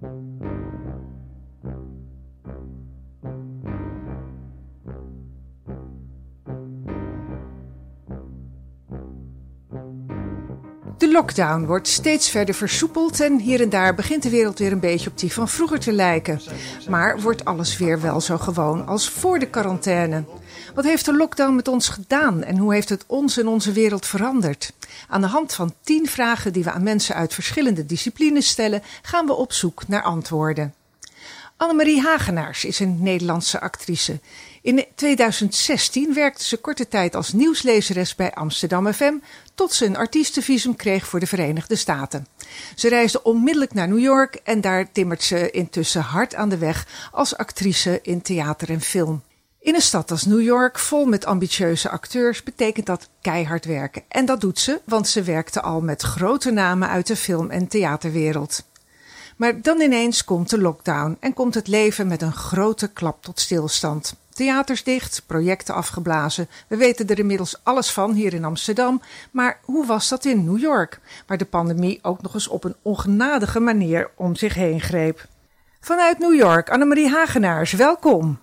Thank you. De lockdown wordt steeds verder versoepeld en hier en daar begint de wereld weer een beetje op die van vroeger te lijken. Maar wordt alles weer wel zo gewoon als voor de quarantaine? Wat heeft de lockdown met ons gedaan en hoe heeft het ons en onze wereld veranderd? Aan de hand van tien vragen die we aan mensen uit verschillende disciplines stellen, gaan we op zoek naar antwoorden. Annemarie Hagenaars is een Nederlandse actrice. In 2016 werkte ze korte tijd als nieuwslezeres bij Amsterdam FM, tot ze een artiestenvisum kreeg voor de Verenigde Staten. Ze reisde onmiddellijk naar New York en daar timmert ze intussen hard aan de weg als actrice in theater en film. In een stad als New York, vol met ambitieuze acteurs, betekent dat keihard werken. En dat doet ze, want ze werkte al met grote namen uit de film- en theaterwereld. Maar dan ineens komt de lockdown en komt het leven met een grote klap tot stilstand. Theaters dicht, projecten afgeblazen. We weten er inmiddels alles van hier in Amsterdam. Maar hoe was dat in New York, waar de pandemie ook nog eens op een ongenadige manier om zich heen greep? Vanuit New York, Annemarie Hagenaars, welkom.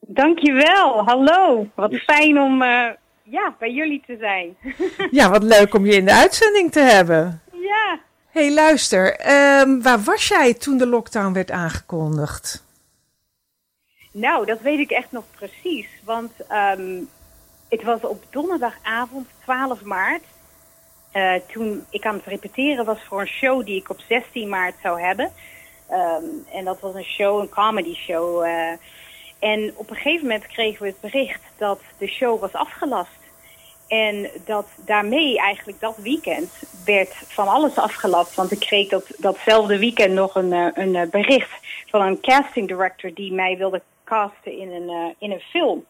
Dankjewel, hallo. Wat fijn om uh, ja, bij jullie te zijn. ja, wat leuk om je in de uitzending te hebben. Ja. Hey, luister, um, waar was jij toen de lockdown werd aangekondigd? Nou, dat weet ik echt nog precies. Want um, het was op donderdagavond 12 maart. Uh, toen ik aan het repeteren was voor een show die ik op 16 maart zou hebben. Um, en dat was een show, een comedy show. Uh, en op een gegeven moment kregen we het bericht dat de show was afgelast. En dat daarmee eigenlijk dat weekend werd van alles afgelast. Want ik kreeg dat, datzelfde weekend nog een, uh, een bericht van een casting director die mij wilde casten in een, uh, in een film.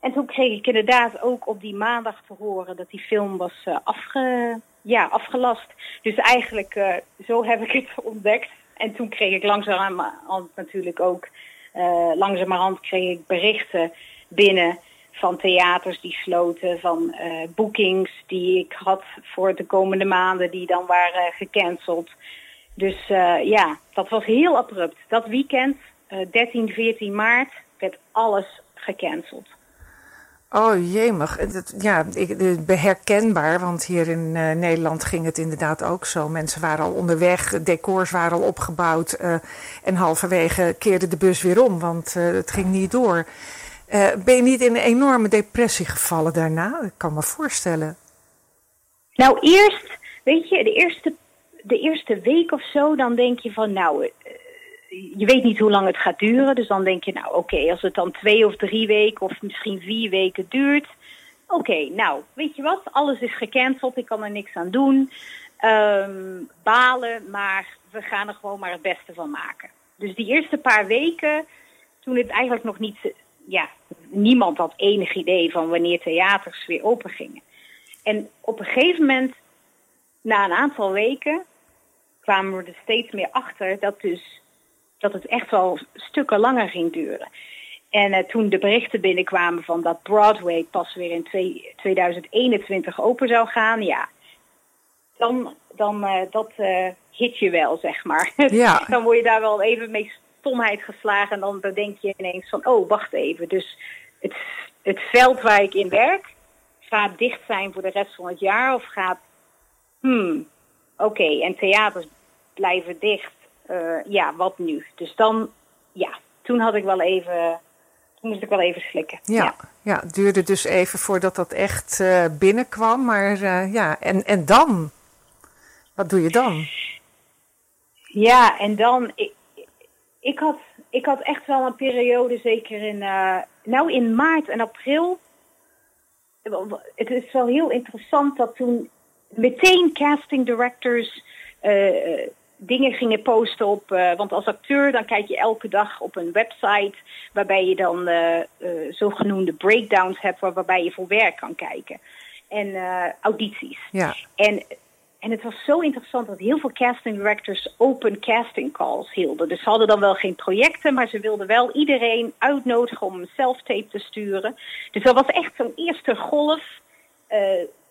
En toen kreeg ik inderdaad ook op die maandag te horen dat die film was uh, afge, ja, afgelast. Dus eigenlijk, uh, zo heb ik het ontdekt. En toen kreeg ik langzamerhand natuurlijk ook, langzamerhand kreeg ik berichten binnen van theaters die sloten, van boekings die ik had voor de komende maanden die dan waren gecanceld. Dus ja, dat was heel abrupt. Dat weekend 13, eh, 14 maart werd alles gecanceld. Oh jemig, ja, herkenbaar, want hier in uh, Nederland ging het inderdaad ook zo. Mensen waren al onderweg, decors waren al opgebouwd uh, en halverwege keerde de bus weer om, want uh, het ging niet door. Ben je niet in een enorme depressie gevallen daarna? Ik kan me voorstellen. Nou, eerst, weet je, de eerste, de eerste week of zo, dan denk je van, nou, je weet niet hoe lang het gaat duren. Dus dan denk je, nou oké, als het dan twee of drie weken of misschien vier weken duurt. Oké, nou, weet je wat? Alles is gecanceld, ik kan er niks aan doen. Um, balen, maar we gaan er gewoon maar het beste van maken. Dus die eerste paar weken, toen het eigenlijk nog niet... Ja, niemand had enig idee van wanneer theaters weer open gingen. En op een gegeven moment, na een aantal weken, kwamen we er steeds meer achter dat dus dat het echt wel stukken langer ging duren. En uh, toen de berichten binnenkwamen van dat Broadway pas weer in twee, 2021 open zou gaan, ja, dan, dan uh, dat uh, hit je wel, zeg maar. Ja. dan word je daar wel even mee stomheid geslagen en dan, dan denk je ineens van, oh, wacht even. Dus het, het veld waar ik in werk gaat dicht zijn voor de rest van het jaar of gaat, hmm, oké, okay, en theaters blijven dicht uh, ja, wat nu? Dus dan, ja, toen had ik wel even, toen moest ik wel even slikken. Ja, ja. ja het duurde dus even voordat dat echt uh, binnenkwam. Maar uh, ja, en, en dan? Wat doe je dan? Ja, en dan, ik, ik, had, ik had echt wel een periode, zeker in, nou in maart en april. Het is wel heel interessant dat toen meteen casting directors dingen gingen posten op. Uh, want als acteur dan kijk je elke dag op een website waarbij je dan zogenoemde breakdowns hebt waarbij je voor werk kan kijken. En audities. Ja. En, en het was zo interessant dat heel veel casting directors open casting calls hielden. Dus ze hadden dan wel geen projecten, maar ze wilden wel iedereen uitnodigen om een self-tape te sturen. Dus dat was echt zo'n eerste golf.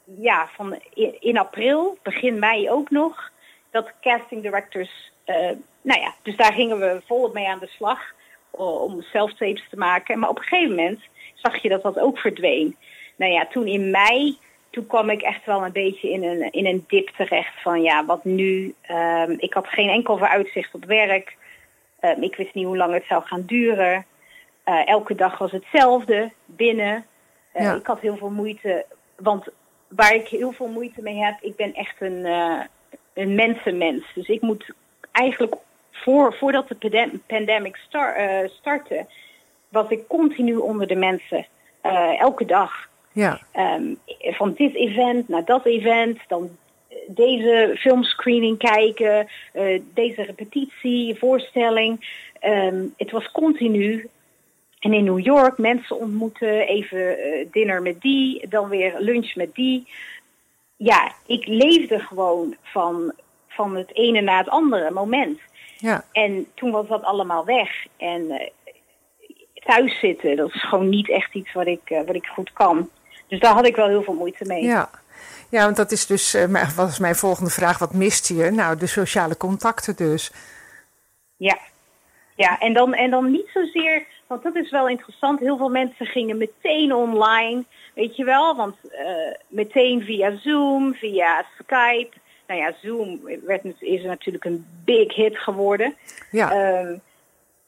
ja, van in, april, begin mei ook nog dat casting directors, uh, nou ja, dus daar gingen we volop mee aan de slag om self-tapes te maken. Maar op een gegeven moment zag je dat dat ook verdween. Nou ja, toen in mei, toen kwam ik echt wel een beetje in een, in een dip terecht van ja, wat nu? Um, ik had geen enkel vooruitzicht op werk. Um, ik wist niet hoe lang het zou gaan duren. Uh, elke dag was hetzelfde binnen. Uh, ja. Ik had heel veel moeite, want waar ik heel veel moeite mee heb, ik ben echt een, uh, een mensenmens. Dus ik moet eigenlijk voor, voordat de pandemic star, startte, was ik continu onder de mensen. Elke dag. Ja. Um, van dit event naar dat event, dan deze filmscreening kijken, uh, deze repetitie, voorstelling. Um, het was continu. En in New York mensen ontmoeten, even dinner met die, dan weer lunch met die. Ja, ik leefde gewoon van, van het ene naar het andere moment. Ja. En toen was dat allemaal weg. En uh, thuis zitten, dat is gewoon niet echt iets wat ik, uh, wat ik goed kan. Dus daar had ik wel heel veel moeite mee. Ja, ja want dat is dus, uh, was mijn volgende vraag, wat miste je? Nou, de sociale contacten dus. Ja, ja en, dan, en dan niet zozeer, want dat is wel interessant. Heel veel mensen gingen meteen online, weet je wel. Want meteen via Zoom, via Skype nou ja, Zoom werd, is natuurlijk een big hit geworden. Ja. Um,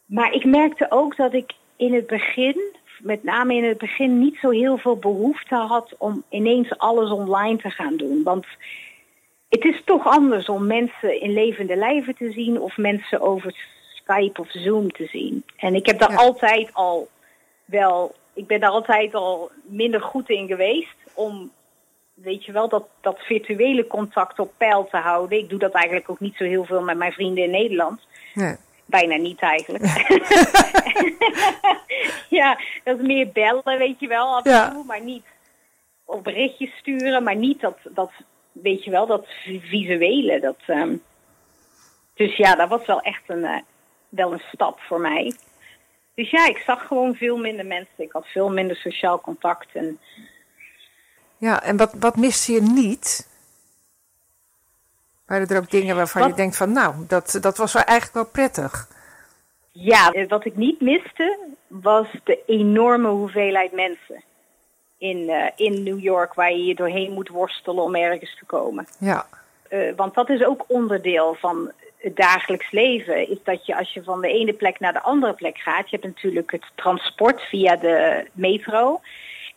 maar ik merkte ook dat ik in het begin, met name in het begin, niet zo heel veel behoefte had om ineens alles online te gaan doen. Want het is toch anders om mensen in levende lijven te zien of mensen over Skype of Zoom te zien. En ik heb daar ja. altijd al wel, ik ben daar altijd al minder goed in geweest om weet je wel, dat, dat virtuele contact op peil te houden. Ik doe dat eigenlijk ook niet zo heel veel met mijn vrienden in Nederland. Nee. Bijna niet eigenlijk. ja, dat is meer bellen, weet je wel, af en ja. toe, maar niet of berichtjes sturen, maar niet dat, dat weet je wel, dat visuele. Dat, um... Dus ja, dat was wel echt een, uh, wel een stap voor mij. Dus ja, ik zag gewoon veel minder mensen. Ik had veel minder sociaal contact. En ja, en wat, wat miste je niet? Waren er ook dingen waarvan wat? je denkt van, nou, dat, dat was wel eigenlijk wel prettig? Ja, wat ik niet miste was de enorme hoeveelheid mensen in, uh, in New York waar je je doorheen moet worstelen om ergens te komen. Ja. Uh, want dat is ook onderdeel van het dagelijks leven. Is dat je als je van de ene plek naar de andere plek gaat, je hebt natuurlijk het transport via de metro.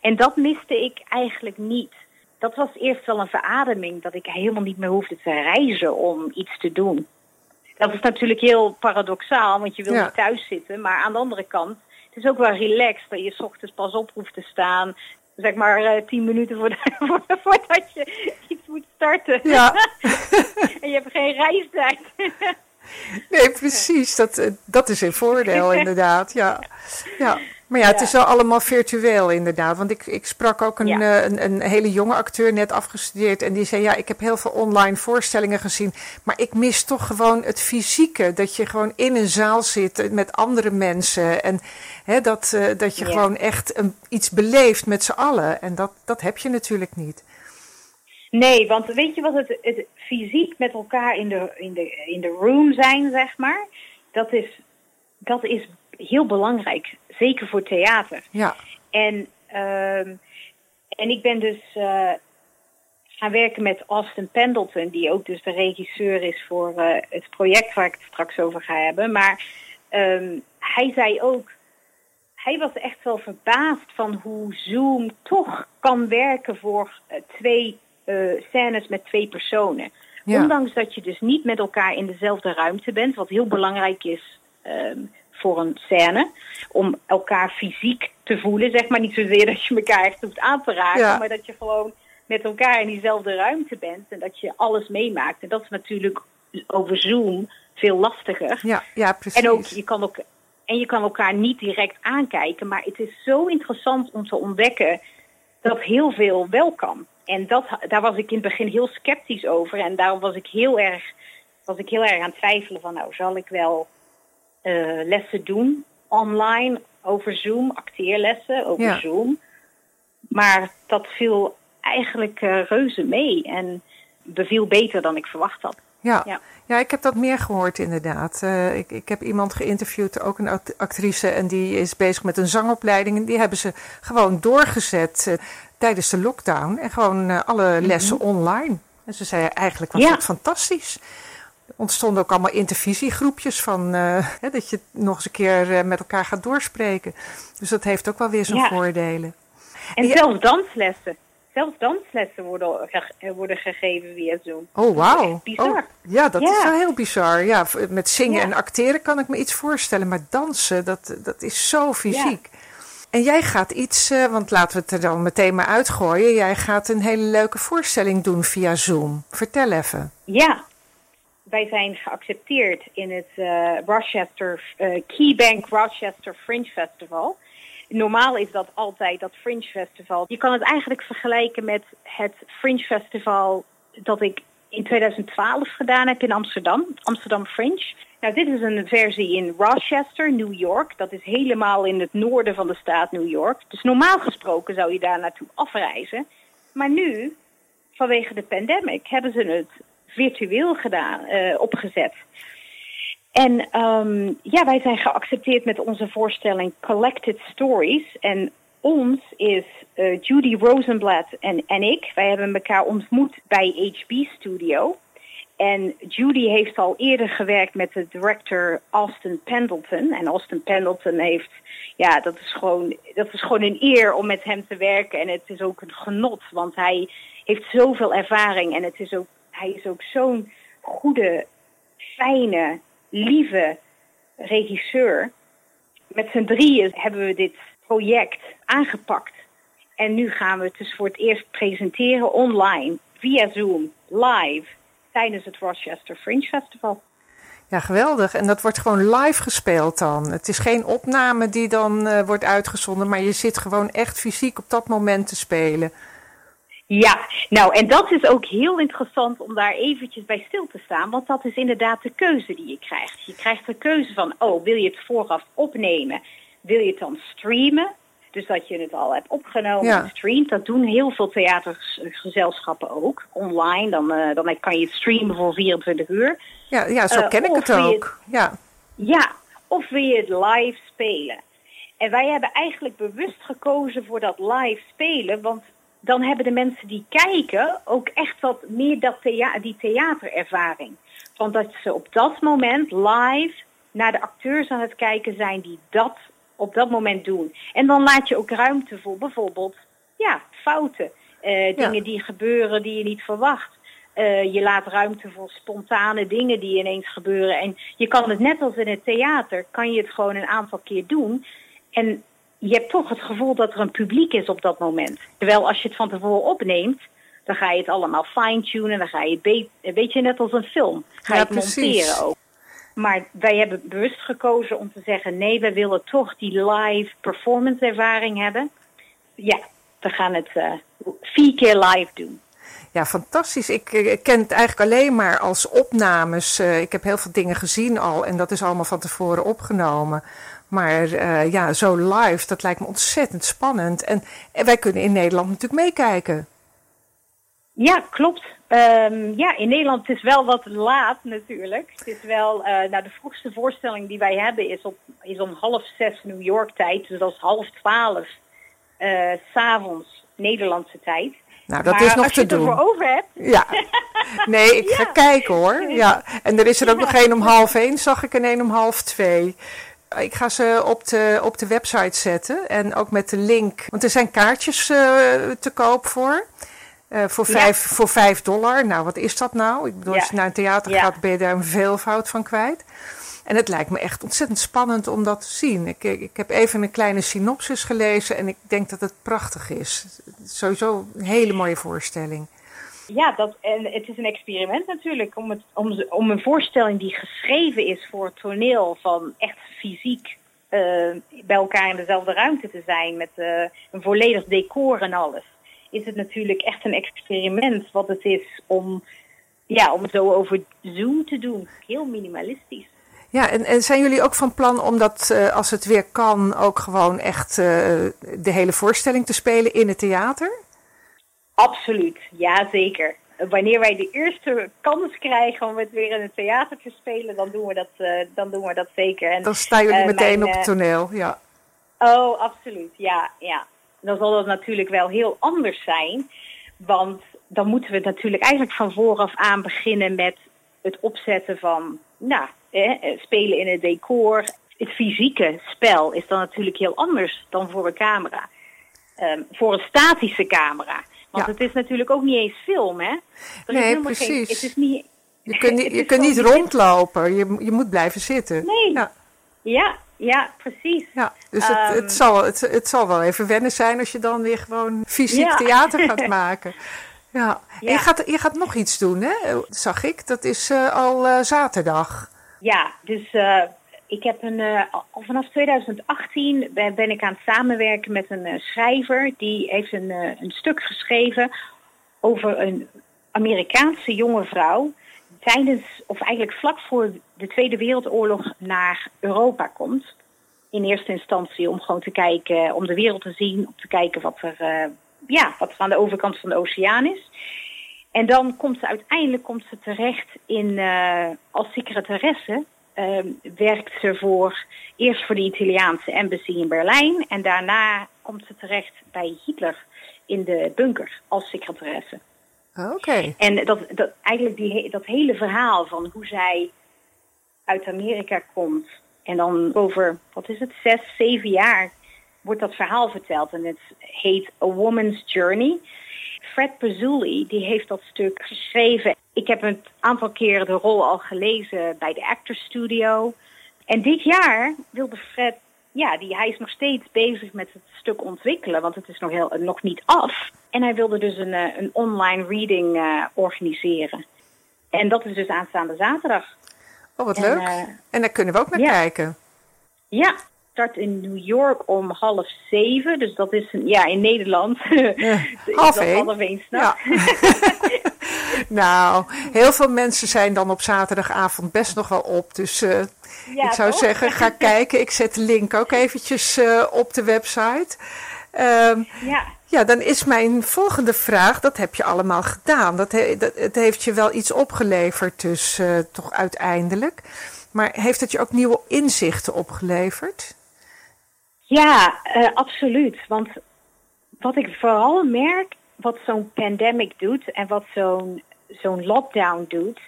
En dat miste ik eigenlijk niet. Dat was eerst wel een verademing dat ik helemaal niet meer hoefde te reizen om iets te doen. Dat is natuurlijk heel paradoxaal, want je wil Ja. niet thuis zitten. Maar aan de andere kant, het is ook wel relaxed dat je 's ochtends pas op hoeft te staan. Zeg maar eh, tien minuten voordat, voordat je iets moet starten. Ja. en je hebt geen reistijd. Nee, precies. Dat, eh, dat is een voordeel, inderdaad. Ja. Ja. Maar ja, het Ja. is wel allemaal virtueel, inderdaad. Want ik, ik sprak ook een, Ja. eh, een, een hele jonge acteur, net afgestudeerd. En die zei: Ja, ik heb heel veel online voorstellingen gezien. Maar ik mis toch gewoon het fysieke. Dat je gewoon in een zaal zit met andere mensen. En hè, dat, eh, dat je Ja. gewoon echt een, iets beleeft met z'n allen. En dat, dat heb je natuurlijk niet. Nee, want weet je wat het, het fysiek met elkaar in de, in, de, in de room zijn, zeg maar, dat is, dat is heel belangrijk. Zeker voor theater. Ja, En, ehm, en ik ben dus eh, gaan werken met Austin Pendleton, die ook dus de regisseur is voor eh, het project waar ik het straks over ga hebben. Maar ehm, hij zei ook, hij was echt wel verbaasd van hoe Zoom toch kan werken voor eh, twee scènes met twee personen. Ja. Ondanks dat je dus niet met elkaar in dezelfde ruimte bent, wat heel belangrijk is ehm, voor een scène. Om elkaar fysiek te voelen, zeg maar. Niet zozeer dat je elkaar echt hoeft aan te raken, Ja. maar dat je gewoon met elkaar in diezelfde ruimte bent en dat je alles meemaakt. En dat is natuurlijk over Zoom veel lastiger. ja, ja precies. En ook, je kan ook, en je kan elkaar niet direct aankijken, maar het is zo interessant om te ontdekken dat heel veel wel kan. En dat, daar was ik in het begin heel sceptisch over. En daarom was ik heel erg, was ik heel erg aan het twijfelen van, nou, zal ik wel lessen doen online over Zoom, acteerlessen over Ja. Zoom. Maar dat viel eigenlijk eh, reuze mee en beviel beter dan ik verwacht had. Ja. ja. Ja, ik heb dat meer gehoord inderdaad. Uh, ik, ik heb iemand geïnterviewd, ook een actrice, en die is bezig met een zangopleiding. En die hebben ze gewoon doorgezet uh, tijdens de lockdown. En gewoon uh, alle lessen mm -hmm. online. En ze zei eigenlijk was ja. het fantastisch. Ontstonden ook allemaal intervisiegroepjes van hè, dat je nog eens een keer met elkaar gaat doorspreken. Dus dat heeft ook wel weer zijn ja. voordelen. En, en zelfs danslessen zelfs danslessen worden, ge worden gegeven via Zoom. Oh, wauw. Bizar. Oh, ja, dat is wel heel bizar. Ja, met zingen en acteren kan ik me iets voorstellen, maar dansen, dat, dat is zo fysiek. En jij gaat iets, uh, want laten we het er dan meteen maar uitgooien. Jij gaat een hele leuke voorstelling doen via Zoom. Vertel even. Ja, wij zijn geaccepteerd in het uh, Rochester, uh, Keybank Rochester Fringe Festival. Normaal is dat altijd dat Fringe Festival. Je kan het eigenlijk vergelijken met het Fringe Festival dat ik in 2012 gedaan heb in Amsterdam. Amsterdam Fringe. Nou, dit is een versie in Rochester, New York. Dat is helemaal in het noorden van de staat New York. Dus normaal gesproken zou je daar naartoe afreizen. Maar nu, vanwege de pandemic, hebben ze het virtueel gedaan, uh, opgezet. En um, ja, wij zijn geaccepteerd met onze voorstelling Collected Stories. En ons is uh, Judy Rosenblatt en, en ik. Wij hebben elkaar ontmoet bij HB Studio. En Judy heeft al eerder gewerkt met de director Austin Pendleton. En Austin Pendleton heeft, ja, dat is gewoon, dat is gewoon een eer om met hem te werken. En het is ook een genot, want hij heeft zoveel ervaring. En het is ook, hij is ook zo'n goede, fijne, lieve regisseur. Met z'n drieën hebben we dit project aangepakt. En nu gaan we het dus voor het eerst presenteren online, via Zoom, live, tijdens het Rochester Fringe Festival. Ja, geweldig. En dat wordt gewoon live gespeeld dan. Het is geen opname die dan uh, wordt uitgezonden, maar je zit gewoon echt fysiek op dat moment te spelen. Ja, nou en dat is ook heel interessant om daar eventjes bij stil te staan, want dat is inderdaad de keuze die je krijgt. Je krijgt de keuze van, oh, wil je het vooraf opnemen? Wil je het dan streamen? Dus dat je het al hebt opgenomen ja. en streamt. Dat doen heel veel theatergezelschappen ook. Online, dan, uh, dan kan je het streamen voor 24 uur. Ja, ja zo uh, ken ik het ook. Het, ja. ja, of wil je het live spelen? En wij hebben eigenlijk bewust gekozen voor dat live spelen, want dan hebben de mensen die kijken ook echt wat meer dat thea die theaterervaring. Want dat ze op dat moment live naar de acteurs aan het kijken zijn die dat op dat moment doen. En dan laat je ook ruimte voor bijvoorbeeld ja, fouten. Uh, dingen ja. die gebeuren die je niet verwacht. Uh, je laat ruimte voor spontane dingen die ineens gebeuren. En je kan het net als in het theater, kan je het gewoon een aantal keer doen. En je hebt toch het gevoel dat er een publiek is op dat moment. Terwijl als je het van tevoren opneemt, dan ga je het allemaal fine-tunen. Dan ga je het een beetje net als een film. Ga je ja, het monteren ook. Maar wij hebben bewust gekozen om te zeggen: nee, we willen toch die live performance ervaring hebben. Ja, we gaan het uh, vier keer live doen. Ja, fantastisch. Ik, ik, ken het eigenlijk alleen maar als opnames. Uh, ik heb heel veel dingen gezien al en dat is allemaal van tevoren opgenomen. Maar uh, ja, zo live, dat lijkt me ontzettend spannend. En, en wij kunnen in Nederland natuurlijk meekijken. Ja, klopt. Um, ja, in Nederland het is wel wat laat natuurlijk. Het is wel, uh, nou de vroegste voorstelling die wij hebben is, op, is om half zes New York tijd. Dus dat is half twaalf uh, s'avonds Nederlandse tijd. Nou, dat maar is nog als te je doen. het ervoor over hebt. Ja. Nee, ik ga kijken hoor. Ja. En er is er ook nog één om half één, zag ik, en één om half twee. Ik ga ze op de, op de website zetten en ook met de link. Want er zijn kaartjes eh, te koop voor. Eh, voor, Ja. vijf, voor vijf dollar. Nou, wat is dat nou? Ik bedoel, Ja. als je naar een theater Ja. gaat, ben je daar een veelvoud van kwijt. En het lijkt me echt ontzettend spannend om dat te zien. Ik, ik, ik heb even een kleine synopsis gelezen en ik denk dat het prachtig is. Sowieso een hele mooie voorstelling. Ja, dat, en het is een experiment natuurlijk om, het, om, om een voorstelling die geschreven is voor het toneel van echt fysiek eh, bij elkaar in dezelfde ruimte te zijn met eh, een volledig decor en alles. Is het natuurlijk echt een experiment wat het is om, ja, om zo over Zoom te doen. Heel minimalistisch. Ja, en, en zijn jullie ook van plan om dat, eh, als het weer kan, ook gewoon echt de hele voorstelling te spelen in het theater? Absoluut, ja zeker. wanneer wij de eerste kans krijgen om het weer in het theater te spelen, dan doen we dat, uh, dan doen we dat zeker. En, dan staan jullie meteen op het toneel, ja. Oh, absoluut, ja, ja. Dan zal dat natuurlijk wel heel anders zijn, want dan moeten we natuurlijk eigenlijk van vooraf aan beginnen met het opzetten van, nou, eh, spelen in het decor. Het fysieke spel is dan natuurlijk heel anders dan voor een camera. Um, voor een statische camera. Want het is natuurlijk ook niet eens film, hè? Er nee, precies. Geen, het is niet, je kunt niet, je kunt niet rondlopen, je, je moet blijven zitten. Nee. Ja, ja, ja precies. Ja, dus het, het, ehm, zal, het, het zal wel even wennen zijn als je dan weer gewoon fysiek theater gaat maken. Ja. ja. je, gaat, je gaat nog iets doen, hè? Zag ik. Dat is uh, al uh, zaterdag. Ja, dus uh, ik heb een, uh, al vanaf 2018 ben, ik aan het samenwerken met een uh, schrijver. Die heeft een, uh, een stuk geschreven over een Amerikaanse jonge vrouw. Tijdens, of eigenlijk vlak voor de Tweede Wereldoorlog naar Europa komt. In eerste instantie om gewoon te kijken, om de wereld te zien, om te kijken wat er, ja, wat er aan de overkant van de oceaan is. En dan komt ze uiteindelijk komt ze terecht in, als secretaresse uh, werkt ze voor, eerst voor de Italiaanse embassy in Berlijn en daarna komt ze terecht bij Hitler in de bunker als secretaresse. Oké. En dat, dat, eigenlijk die, dat hele verhaal van hoe zij uit Amerika komt en dan over, wat is het, zes, zeven jaar wordt dat verhaal verteld en het heet A Woman's Journey. Fred Pazzulli, die heeft dat stuk geschreven. Ik heb een aantal keren de rol al gelezen bij de Actors Studio. En dit jaar wilde Fred, ja, die, hij is nog steeds bezig met het stuk ontwikkelen, want het is nog, heel, nog niet af. En hij wilde dus een, eh, een online reading uh, organiseren. En dat is dus aanstaande zaterdag. Oh, wat leuk. Uh, en daar kunnen we ook naar ja. kijken. Ja, start in New York om half zeven. Dus dat is ja, in Nederland. Ja, half één. Ja. nou, heel veel mensen zijn dan op zaterdagavond best nog wel op. Dus uh, ja, ik zou toch? zeggen, ga kijken. Ik zet de link ook eventjes uh, op de website. Um, ja. Ja, dan is mijn volgende vraag, dat heb je allemaal gedaan. Dat, he, dat het heeft je wel iets opgeleverd dus uh, toch uiteindelijk. Maar heeft het je ook nieuwe inzichten opgeleverd? Ja, uh, absoluut. Want wat ik vooral merk, wat zo'n pandemic doet en wat zo'n zo'n lockdown doet,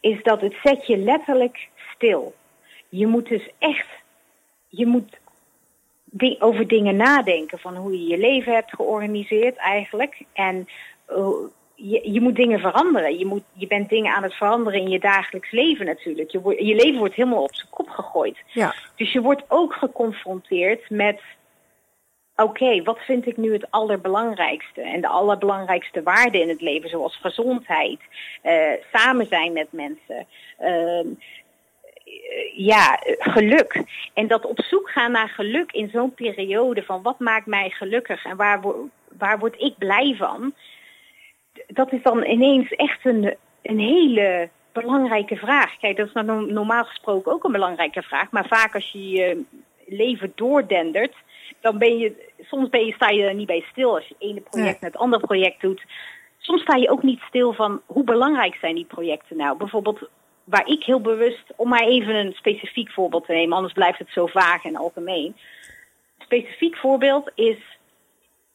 is dat het zet je letterlijk stil. Je moet dus echt, je moet di over dingen nadenken van hoe je je leven hebt georganiseerd eigenlijk. En uh, je, je moet dingen veranderen. Je, moet, je bent dingen aan het veranderen in je dagelijks leven natuurlijk. Je, je leven wordt helemaal op zijn kop gegooid. Ja. Dus je wordt ook geconfronteerd met... Oké, wat vind ik nu het allerbelangrijkste? En de allerbelangrijkste waarden in het leven, zoals gezondheid, uh, samen zijn met mensen, uh, ja, geluk. En dat op zoek gaan naar geluk in zo'n periode van wat maakt mij gelukkig en waar, waar word ik blij van? dat is dan ineens echt een, een hele belangrijke vraag. Kijk, dat is nou normaal gesproken ook een belangrijke vraag. Maar vaak als je je leven doordendert, dan ben je, soms ben je, sta je er niet bij stil als je het ene project met het andere project doet. Soms sta je ook niet stil van hoe belangrijk zijn die projecten nou. Bijvoorbeeld waar ik heel bewust, om maar even een specifiek voorbeeld te nemen, anders blijft het zo vaag en algemeen. Een specifiek voorbeeld is,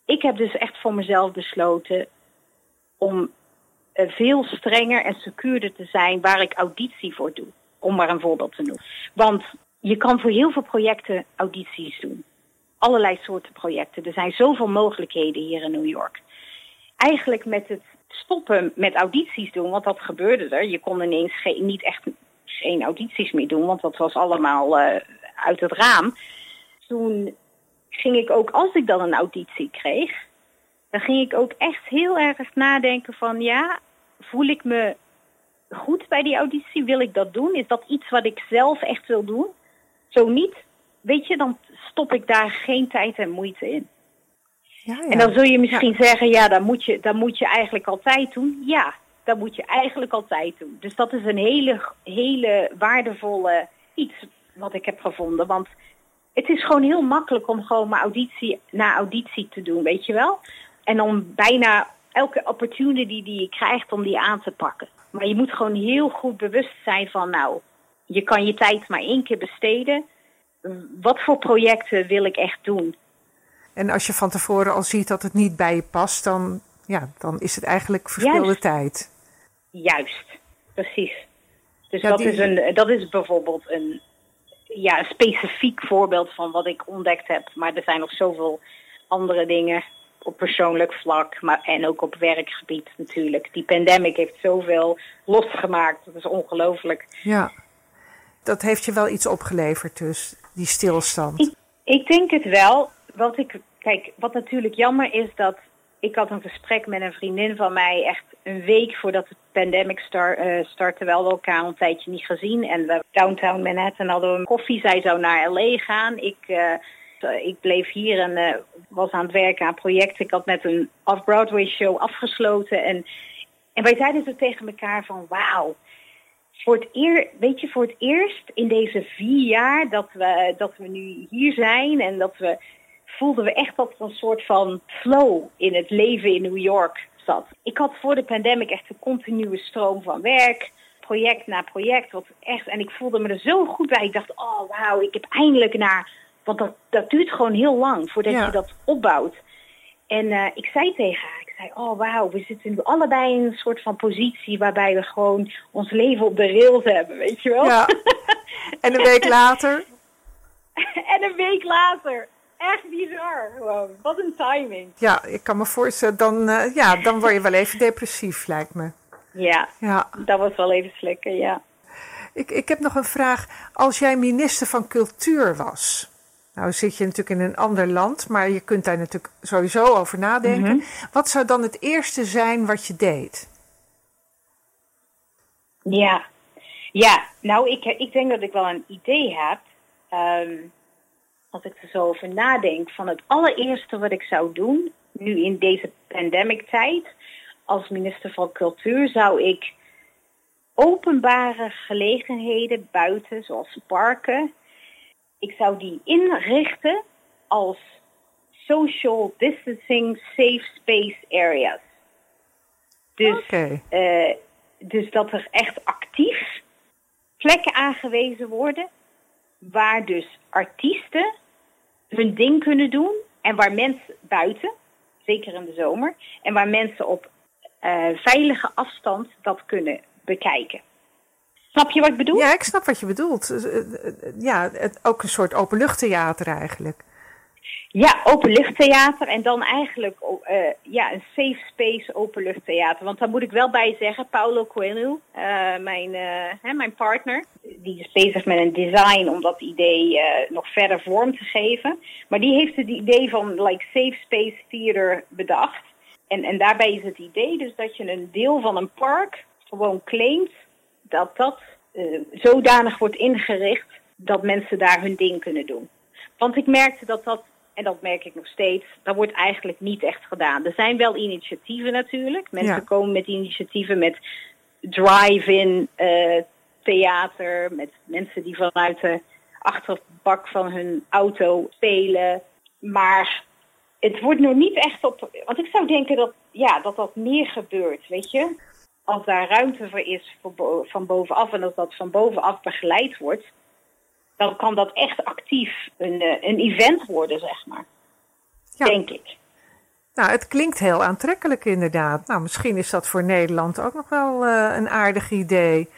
ik heb dus echt voor mezelf besloten, om uh, veel strenger en secuurder te zijn waar ik auditie voor doe. Om maar een voorbeeld te noemen. Want je kan voor heel veel projecten audities doen. Allerlei soorten projecten. Er zijn zoveel mogelijkheden hier in New York. Eigenlijk met het stoppen met audities doen, want dat gebeurde er. Je kon ineens geen, niet echt geen audities meer doen, want dat was allemaal uh, uit het raam. Toen ging ik ook, als ik dan een auditie kreeg, dan ging ik ook echt heel erg nadenken van ja, voel ik me goed bij die auditie? Wil ik dat doen? Is dat iets wat ik zelf echt wil doen? Zo niet, weet je, dan stop ik daar geen tijd en moeite in. Ja, ja. En dan zul je misschien ja. zeggen, ja, dan moet, je, dan moet je eigenlijk altijd doen. Ja, dat moet je eigenlijk altijd doen. Dus dat is een hele, hele waardevolle iets wat ik heb gevonden. Want het is gewoon heel makkelijk om gewoon maar auditie na auditie te doen, weet je wel? En om bijna elke opportunity die je krijgt om die aan te pakken. Maar je moet gewoon heel goed bewust zijn van, nou, je kan je tijd maar één keer besteden. Wat voor projecten wil ik echt doen? En als je van tevoren al ziet dat het niet bij je past, dan, ja, dan is het eigenlijk verspilde tijd. Juist, precies. Dus dat, is een, dat is bijvoorbeeld een, ja, een specifiek voorbeeld van wat ik ontdekt heb. Maar er zijn nog zoveel andere dingen op persoonlijk vlak, maar, en ook op werkgebied natuurlijk. Die pandemic heeft zoveel losgemaakt. Dat is ongelooflijk. Ja, dat heeft je wel iets opgeleverd dus, die stilstand. Ik, ik denk het wel. Wat ik, kijk, wat natuurlijk jammer is dat ik had een gesprek met een vriendin van mij echt een week voordat de pandemic start, uh, startte. Wel elkaar een tijdje niet gezien. En we downtown Manhattan hadden we een koffie. Zij zou naar L.A. gaan. Ik, uh, ik bleef hier en was aan het werken aan projecten. Ik had net een off-Broadway show afgesloten. En, en wij zeiden zo tegen elkaar van wauw. Voor het, eer, weet je, voor het eerst in deze vier jaar dat we, dat we nu hier zijn en dat we voelden we echt dat er een soort van flow in het leven in New York zat. Ik had voor de pandemic echt een continue stroom van werk, project na project. Wat echt, en ik voelde me er zo goed bij. Ik dacht, oh wauw, ik heb eindelijk naar... Want dat, dat duurt gewoon heel lang voordat je dat opbouwt. En uh, ik zei tegen haar, zei, oh wauw, we zitten nu allebei in een soort van positie waarbij we gewoon ons leven op de rails hebben, weet je wel? Ja. En een week later? en een week later echt bizar gewoon. Wat een timing. Ja, ik kan me voorstellen, dan, uh, ja, dan word je wel even depressief, lijkt me. Ja, ja, dat was wel even slikken, ja. Ik, ik heb nog een vraag. Als jij minister van Cultuur was, nou zit je natuurlijk in een ander land, maar je kunt daar natuurlijk sowieso over nadenken. Mm -hmm. Wat zou dan het eerste zijn wat je deed? Ja, ja nou ik, ik denk dat ik wel een idee heb. Um, als ik er zo over nadenk, van het allereerste wat ik zou doen, nu in deze pandemic tijd, als minister van Cultuur, zou ik openbare gelegenheden buiten, zoals parken, ik zou die inrichten als social distancing safe space areas. Dus, okay. uh, dus dat er echt actief plekken aangewezen worden waar dus artiesten hun ding kunnen doen en waar mensen buiten, zeker in de zomer, en waar mensen op uh, veilige afstand dat kunnen bekijken. Snap je wat ik bedoel? Ja, ik snap wat je bedoelt. Ja, het, ook een soort openluchttheater eigenlijk. Ja, openluchttheater en dan eigenlijk uh, ja, een safe space openluchttheater. Want daar moet ik wel bij zeggen, Paulo Coelho, uh, mijn, uh, hè, mijn partner, die is bezig met een design om dat idee nog verder vorm te geven. Maar die heeft het idee van like safe space theater bedacht. En, en daarbij is het idee dus dat je een deel van een park gewoon claimt dat dat zodanig wordt ingericht dat mensen daar hun ding kunnen doen. Want ik merkte dat dat en dat merk ik nog steeds, dat wordt eigenlijk niet echt gedaan. Er zijn wel initiatieven natuurlijk. Mensen ja. komen met initiatieven met drive-in uh, theater, met mensen die vanuit de achterbak van hun auto spelen. Maar het wordt nog niet echt op. Want ik zou denken dat ja, dat, dat meer gebeurt, weet je. Als daar ruimte voor is voor van bovenaf en als dat van bovenaf begeleid wordt, dan kan dat echt actief een, eh, een event worden, zeg maar. Ja. Denk ik. Nou, het klinkt heel aantrekkelijk inderdaad. Nou, misschien is dat voor Nederland ook nog wel uh, een aardig idee.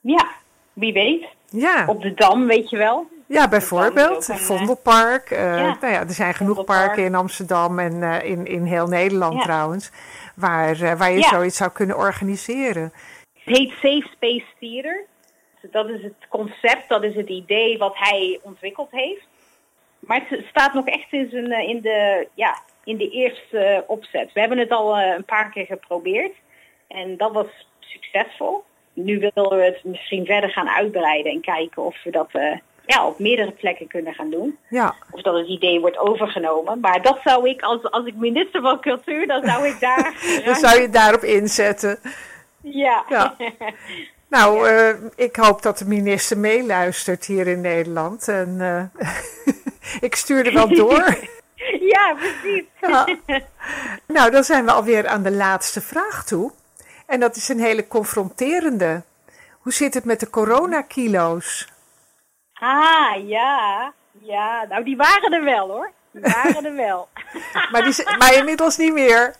Ja, wie weet. Ja. Op de Dam, weet je wel. Ja, bijvoorbeeld. Een, Vondelpark. Uh, ja. Nou ja, er zijn genoeg parken in Amsterdam en uh, in, in heel Nederland ja. trouwens. Waar, waar je zoiets zou kunnen organiseren. Het heet Safe Space Theater dat is het concept, dat is het idee wat hij ontwikkeld heeft. Maar het staat nog echt in, zijn, eh, in, de, ja, in de eerste opzet. We hebben het al eh, een paar keer geprobeerd en dat was succesvol. Nu willen we het misschien verder gaan uitbreiden en kijken of we dat ja, op meerdere plekken kunnen gaan doen. Ja. Of dat het idee wordt overgenomen. Maar dat zou ik, als, als ik minister van Cultuur, dan zou ik daar... dan zou je daarop inzetten. Ja. ja. Nou, ja. uh, ik hoop dat de minister meeluistert hier in Nederland. En uh, ik stuur er wel door. ja, precies. Nou, dan zijn we alweer aan de laatste vraag toe. En dat is een hele confronterende. Hoe zit het met de coronakilo's? Ah, ja. Ja, nou die waren er wel hoor. Die waren er wel. maar, die, maar inmiddels niet meer.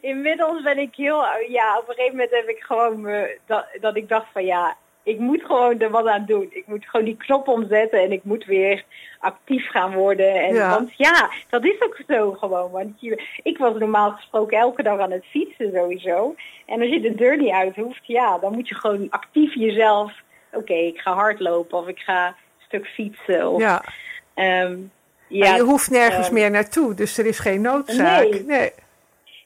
Inmiddels ben ik heel... Ja, op een gegeven moment heb ik gewoon... Me, dat, dat ik dacht van ja, ik moet gewoon er wat aan doen. Ik moet gewoon die knop omzetten en ik moet weer actief gaan worden. En, ja. Want ja, dat is ook zo gewoon. Want je, ik was normaal gesproken elke dag aan het fietsen sowieso. En als je de deur niet uit hoeft, ja, dan moet je gewoon actief jezelf... Oké, ik ga hardlopen of ik ga een stuk fietsen. Of, ja. Um, ja, je hoeft nergens um, meer naartoe, dus er is geen noodzaak. Nee. nee.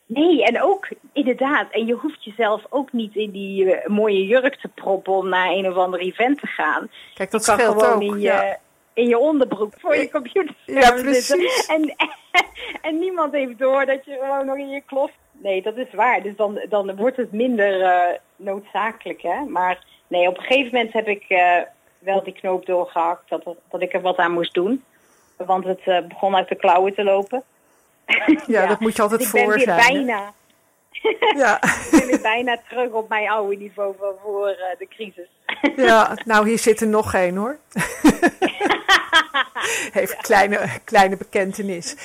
Nee, en ook inderdaad. En je hoeft jezelf ook niet in die uh, mooie jurk te proppen om naar een of ander event te gaan. Kijk, dat je kan scheelt gewoon ook. in je, ja. in je onderbroek voor je computer ja, precies. En, en, en, niemand heeft door dat je gewoon nog in je klof... Nee, dat is waar. Dus dan, dan wordt het minder uh, noodzakelijk, hè. Maar nee, op een gegeven moment heb ik uh, wel die knoop doorgehakt dat, dat ik er wat aan moest doen. Want het begon uit de klauwen te lopen. Ja, ja, dat moet je altijd dus voor ik ben zijn. weer bijna. Ja. ik ben weer bijna terug op mijn oude niveau van voor uh, de crisis. Ja, nou hier zit er nog één hoor. Even kleine, kleine bekentenis.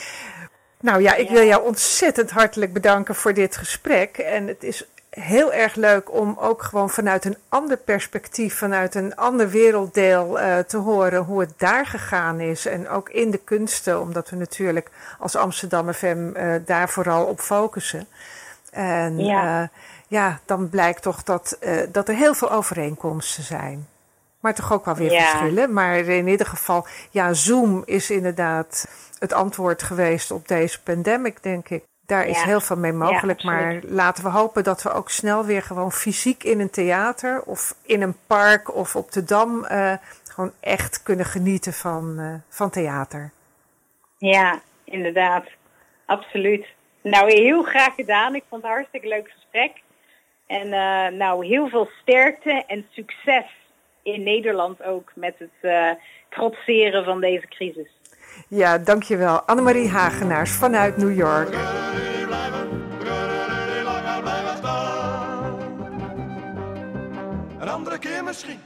Nou ja, ik wil jou ontzettend hartelijk bedanken voor dit gesprek. En het is heel erg leuk om ook gewoon vanuit een ander perspectief, vanuit een ander werelddeel uh, te horen hoe het daar gegaan is. En ook in de kunsten, omdat we natuurlijk als Amsterdam FM uh, daar vooral op focussen. En ja, uh, ja dan blijkt toch dat, dat er heel veel overeenkomsten zijn. Maar toch ook wel weer ja. verschillen. Maar in ieder geval, ja, Zoom is inderdaad het antwoord geweest op deze pandemic, denk ik. Daar is Ja. heel veel mee mogelijk. Ja, maar laten we hopen dat we ook snel weer gewoon fysiek in een theater of in een park of op de dam eh, gewoon echt kunnen genieten van, eh, van theater. Ja, inderdaad. Absoluut. Nou, heel graag gedaan. Ik vond het een hartstikke leuk gesprek. En eh, nou, heel veel sterkte en succes in Nederland ook met het trotseren van deze crisis. Ja, dankjewel. Annemarie Hagenaars vanuit New York. Een andere keer misschien.